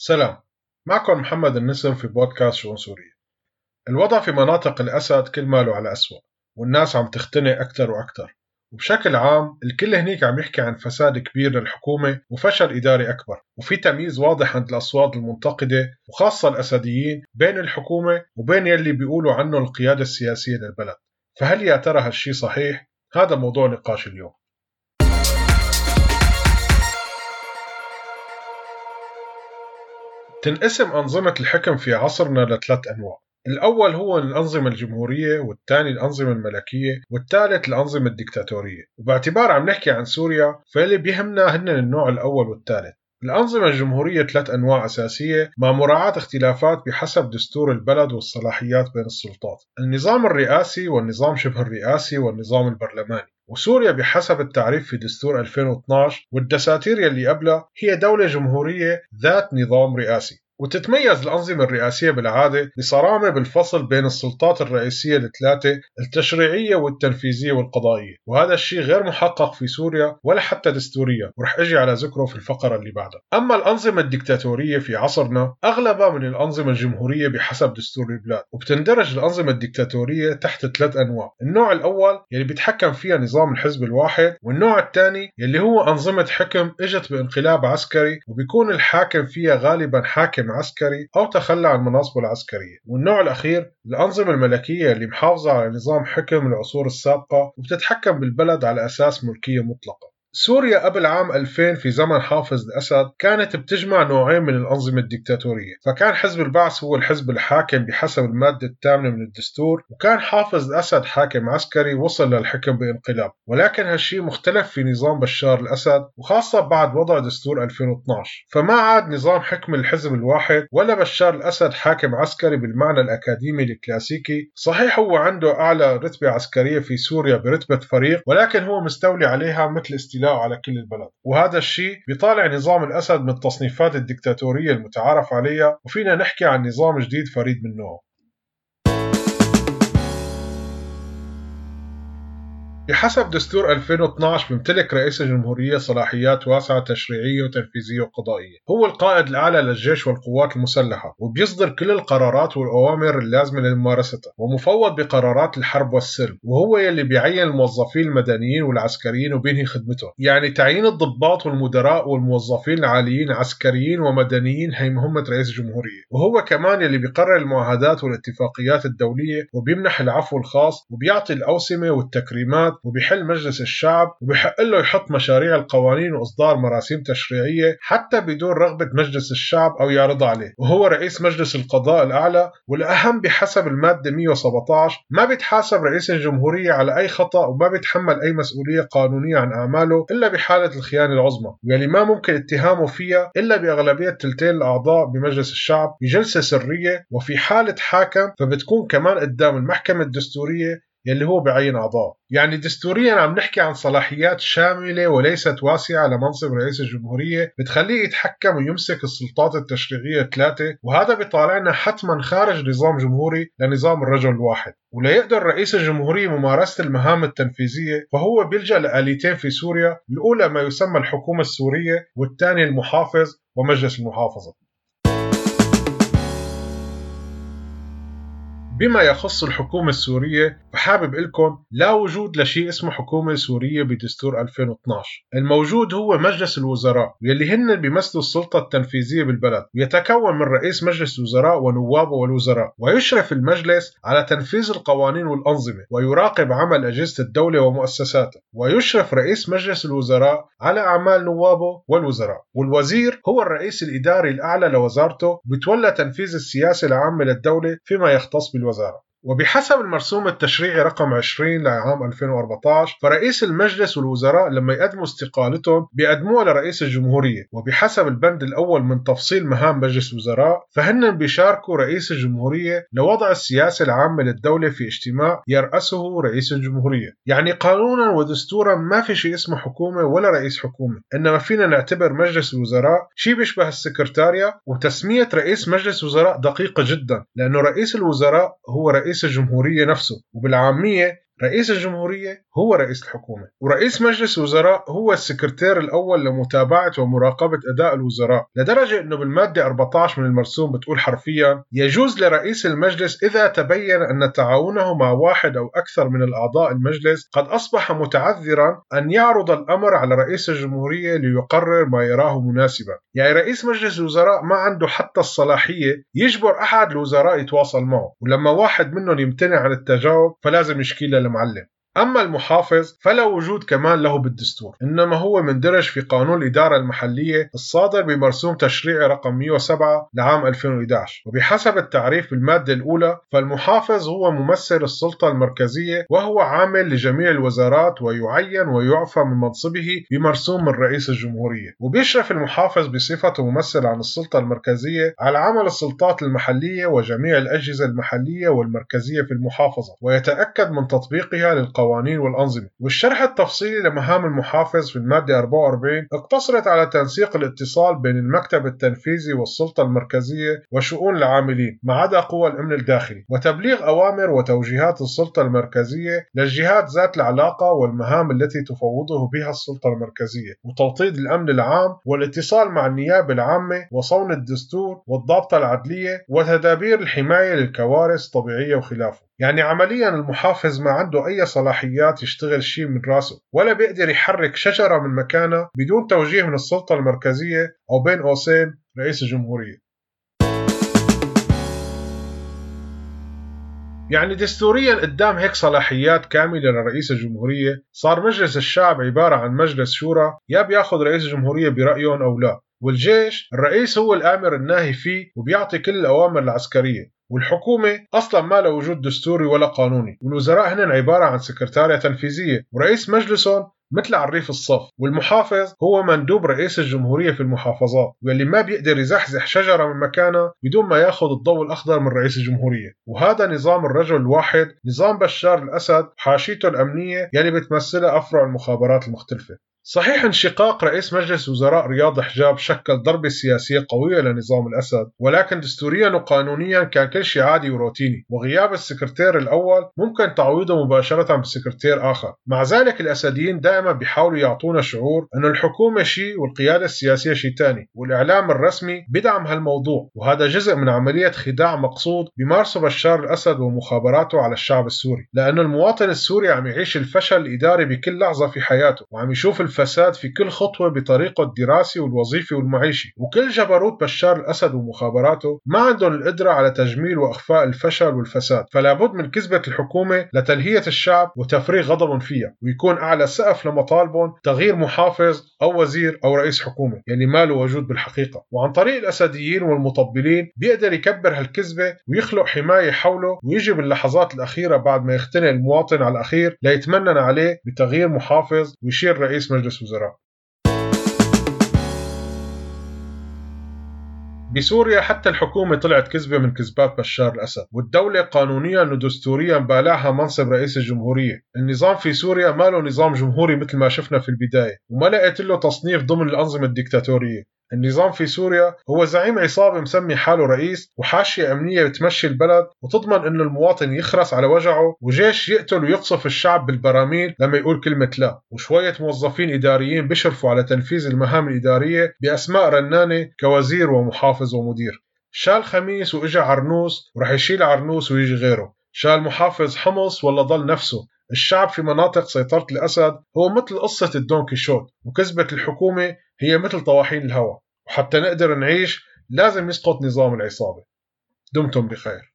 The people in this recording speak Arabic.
سلام. معكم محمد النسر في بودكاست شؤون سوريا الوضع في مناطق الأسد كل ماله على أسوأ والناس عم تختنق أكثر وأكثر. وبشكل عام الكل هنيك عم يحكي عن فساد كبير للحكومة وفشل إداري أكبر. وفي تمييز واضح عند الأصوات المنتقدة وخاصة الأسديين بين الحكومة وبين يلي بيقولوا عنه القيادة السياسية للبلد. فهل يا ترى هالشي صحيح؟ هذا موضوع نقاش اليوم. تنقسم أنظمة الحكم في عصرنا لثلاث أنواع. الأول هو الأنظمة الجمهورية والثاني الأنظمة الملكية والثالث الأنظمة الدكتاتورية. وباعتبار عم نحكي عن سوريا فاللي بيهمنا هن النوع الأول والثالث. الأنظمة الجمهورية ثلاث أنواع أساسية مع مراعاة اختلافات بحسب دستور البلد والصلاحيات بين السلطات. النظام الرئاسي والنظام شبه الرئاسي والنظام البرلماني. وسوريا بحسب التعريف في دستور 2012 والدساتير يلي قبلها هي دولة جمهورية ذات نظام رئاسي. وتتميز الأنظمة الرئاسية بالعادة بصرامة بالفصل بين السلطات الرئيسية الثلاثة التشريعية والتنفيذية والقضائية. وهذا الشيء غير محقق في سوريا ولا حتى دستوريا. ورح أجي على ذكره في الفقرة اللي بعدها. أما الأنظمة الدكتاتورية في عصرنا أغلبها من الأنظمة الجمهورية بحسب دستور البلاد. وبتندرج الأنظمة الدكتاتورية تحت ثلاث أنواع. النوع الأول يلي بيتحكم فيها نظام الحزب الواحد والنوع الثاني يلي هو أنظمة حكم إجت بانقلاب عسكري وبيكون الحاكم فيها غالبا حاكم عسكري أو تخلى عن مناصبه العسكرية. والنوع الأخير الأنظمة الملكية اللي محافظة على نظام حكم العصور السابقة وبتتحكم بالبلد على أساس ملكية مطلقة. سوريا قبل عام 2000 في زمن حافظ الأسد كانت بتجمع نوعين من الأنظمة الدكتاتورية. فكان حزب البعث هو الحزب الحاكم بحسب المادة الثامنة من الدستور وكان حافظ الأسد حاكم عسكري وصل للحكم بانقلاب. ولكن هالشي مختلف في نظام بشار الأسد وخاصة بعد وضع دستور 2012 فما عاد نظام حكم الحزب الواحد ولا بشار الأسد حاكم عسكري بالمعنى الأكاديمي الكلاسيكي. صحيح هو عنده أعلى رتبة عسكرية في سوريا برتبة فريق ولكن هو مستولي عليها مثل على كل البلد. وهذا الشيء بيطالع نظام الأسد من التصنيفات الدكتاتورية المتعارف عليها وفينا نحكي عن نظام جديد فريد من نوعه. بحسب دستور 2012 بيمتلك رئيس الجمهورية صلاحيات واسعة تشريعية وتنفيذية وقضائية. هو القائد الأعلى للجيش والقوات المسلحة وبيصدر كل القرارات والأوامر اللازمة لممارستها ومفوض بقرارات الحرب والسلم وهو يلي بيعين الموظفين المدنيين والعسكريين وبينهي خدمتهم. يعني تعيين الضباط والمدراء والموظفين العاليين عسكريين ومدنيين هي مهمة رئيس الجمهورية. وهو كمان يلي بيقرر المعاهدات والاتفاقيات الدولية وبيمنح العفو الخاص وبيعطي الأوسمة والتكريمات وبيحل مجلس الشعب وبيحق له يحط مشاريع القوانين وإصدار مراسيم تشريعية حتى بدون رغبة مجلس الشعب أو يعرضها عليه. وهو رئيس مجلس القضاء الأعلى والأهم بحسب المادة 117 ما بيتحاسب رئيس الجمهورية على أي خطأ وما بيتحمل أي مسؤولية قانونية عن أعماله إلا بحالة الخيانة العظمى. واللي ما ممكن اتهامه فيها إلا بأغلبية ثلثين الأعضاء بمجلس الشعب بجلسة سرية وفي حالة حاكم فبتكون كمان قدام المحكمة الدستورية يلي هو بعين أعضاء. يعني دستوريا عم نحكي عن صلاحيات شاملة وليست واسعة لمنصب رئيس الجمهورية بتخليه يتحكم ويمسك السلطات التشريعية الثلاثة وهذا بيطالعنا حتما خارج نظام جمهوري لنظام الرجل الواحد. وليقدر رئيس الجمهورية ممارسة المهام التنفيذية فهو بيلجأ لآليتين في سوريا الأولى ما يسمى الحكومة السورية والثانية المحافظ ومجلس المحافظة. بما يخص الحكومة السورية فحابب لكم لا وجود لشيء اسمه حكومة سورية بدستور 2012 الموجود هو مجلس الوزراء يلي هن بيمثلوا السلطة التنفيذية بالبلد. ويتكون من رئيس مجلس الوزراء ونوابه والوزراء ويشرف المجلس على تنفيذ القوانين والأنظمة ويراقب عمل أجهزة الدولة ومؤسساتها ويشرف رئيس مجلس الوزراء على أعمال نوابه والوزراء. والوزير هو الرئيس الإداري الأعلى لوزارته بتولى تنفيذ السياسة العامة للدولة فيما يختص was error. وبحسب المرسوم التشريعي رقم 20 لعام 2014 فرئيس المجلس والوزراء لما يقدموا استقالتهم بيقدموها لرئيس الجمهورية. وبحسب البند الأول من تفصيل مهام مجلس الوزراء فهن بيشاركوا رئيس الجمهورية لوضع السياسة العامة للدولة في اجتماع يرأسه رئيس الجمهورية. يعني قانونا ودستورا ما في شيء اسمه حكومة ولا رئيس حكومة. إنما فينا نعتبر مجلس الوزراء شيء بيشبه السكرتاريا وتسمية رئيس مجلس وزراء دقيقة جدا لأنه رئيس الوزراء هو رئيس رئيس الجمهورية نفسه. وبالعامية رئيس الجمهورية هو رئيس الحكومة ورئيس مجلس الوزراء هو السكرتير الأول لمتابعة ومراقبة أداء الوزراء. لدرجة أنه بالمادة 14 من المرسوم بتقول حرفيا يجوز لرئيس المجلس إذا تبين أن تعاونه مع واحد أو أكثر من الأعضاء المجلس قد أصبح متعذرا أن يعرض الأمر على رئيس الجمهورية ليقرر ما يراه مناسبا. يعني رئيس مجلس الوزراء ما عنده حتى الصلاحية يجبر أحد الوزراء يتواصل معه ولما واحد منهم يمتنع عن التجاوب فلازم يشكي للمعلم أما المحافظ فلا وجود كمان له بالدستور إنما هو مندرج في قانون الإدارة المحلية الصادر بمرسوم تشريعي رقم 107 لعام 2011 وبحسب التعريف بالمادة الأولى فالمحافظ هو ممثل السلطة المركزية وهو عامل لجميع الوزارات ويعين ويعفى من منصبه بمرسوم من رئيس الجمهورية. وبيشرف المحافظ بصفته ممثل عن السلطة المركزية على عمل السلطات المحلية وجميع الأجهزة المحلية والمركزية في المحافظة ويتأكد من تطبيقها للقوانين القوانين والأنظمة. والشرح التفصيلي لمهام المحافظ في المادة 44 اقتصرت على تنسيق الاتصال بين المكتب التنفيذي والسلطة المركزية وشؤون العاملين ما عدا قوى الأمن الداخلي. وتبليغ أوامر وتوجيهات السلطة المركزية للجهات ذات العلاقة والمهام التي تفوضه بها السلطة المركزية. وتوطيد الأمن العام والاتصال مع النيابة العامة وصون الدستور والضابطة العدلية وتدابير الحماية للكوارث الطبيعية وخلافه. يعني عمليا المحافظ ما عنده أي صلاحيات يشتغل شيء من راسه ولا بيقدر يحرك شجرة من مكانها بدون توجيه من السلطة المركزية أو بين قوسين رئيس الجمهورية. يعني دستوريا قدام هيك صلاحيات كاملة لرئيس الجمهورية صار مجلس الشعب عبارة عن مجلس شورى يا بياخذ رئيس الجمهورية برأيهم أو لا والجيش الرئيس هو الآمر الناهي فيه وبيعطي كل الأوامر العسكرية. والحكومة أصلا ما لها وجود دستوري ولا قانوني. والوزراء هن عبارة عن سكرتارية تنفيذية ورئيس مجلسهم مثل عريف الصف. والمحافظ هو مندوب رئيس الجمهورية في المحافظات واللي ما بيقدر يزحزح شجرة من مكانها بدون ما يأخذ الضوء الأخضر من رئيس الجمهورية. وهذا نظام الرجل الواحد نظام بشار الأسد وحاشيته الأمنية يلي بتمثلها أفرع المخابرات المختلفة. صحيح انشقاق رئيس مجلس وزراء رياض حجاب شكل ضربة سياسية قوية لنظام الأسد ولكن دستوريا وقانونيا كان كل شيء عادي وروتيني وغياب السكرتير الأول ممكن تعويضه مباشرة بسكرتير آخر. مع ذلك الأسديين دائما بيحاولوا يعطونا شعور أن الحكومة شيء والقيادة السياسية شيء ثاني والإعلام الرسمي بدعم هالموضوع وهذا جزء من عملية خداع مقصود بمارسه بشار الأسد ومخابراته على الشعب السوري لأن المواطن السوري عم يعيش الفشل الإداري بكل لحظة في حياته وعم يشوف الف الفساد في كل خطوة بطريقة الدراسي والوظيفي والمعيشي. وكل جبروت بشار الأسد ومخابراته ما عندهم القدرة على تجميل وإخفاء الفشل والفساد. فلا بد من كذبة الحكومة لتلهية الشعب وتفريغ غضبهم فيها ويكون أعلى سقف لمطالبهم تغيير محافظ أو وزير أو رئيس حكومة يلي ما له وجود بالحقيقة. وعن طريق الأسديين والمطبلين بيقدر يكبر هالكذبة ويخلق حماية حوله ويجي باللحظات الأخيرة بعد ما يختنق المواطن على الأخير ليتمنن عليه بتغيير محافظ ويشير رئيس مجلس مجلس وزراء بسوريا حتى الحكومة طلعت كذبة من كذبات بشار الأسد والدولة قانونيا ودستوريا بالعها منصب رئيس الجمهورية. النظام في سوريا ما له نظام جمهوري مثل ما شفنا في البداية وما لقيت له تصنيف ضمن الأنظمة الدكتاتورية. النظام في سوريا هو زعيم عصابة مسمي حاله رئيس وحاشية أمنية بتمشي البلد وتضمن أنه المواطن يخرس على وجعه وجيش يقتل ويقصف الشعب بالبراميل لما يقول كلمة لا. وشوية موظفين إداريين بيشرفوا على تنفيذ المهام الإدارية بأسماء رنانة كوزير ومحافظ ومدير. شال خميس وإجا عرنوس ورح يشيل عرنوس ويجي غيره. شال محافظ حمص ولا ضل نفسه. الشعب في مناطق سيطرة الأسد هو مثل قصة الدون كيشوت وكذبة الحكومة هي مثل طواحين الهواء وحتى نقدر نعيش لازم يسقط نظام العصابة. دمتم بخير.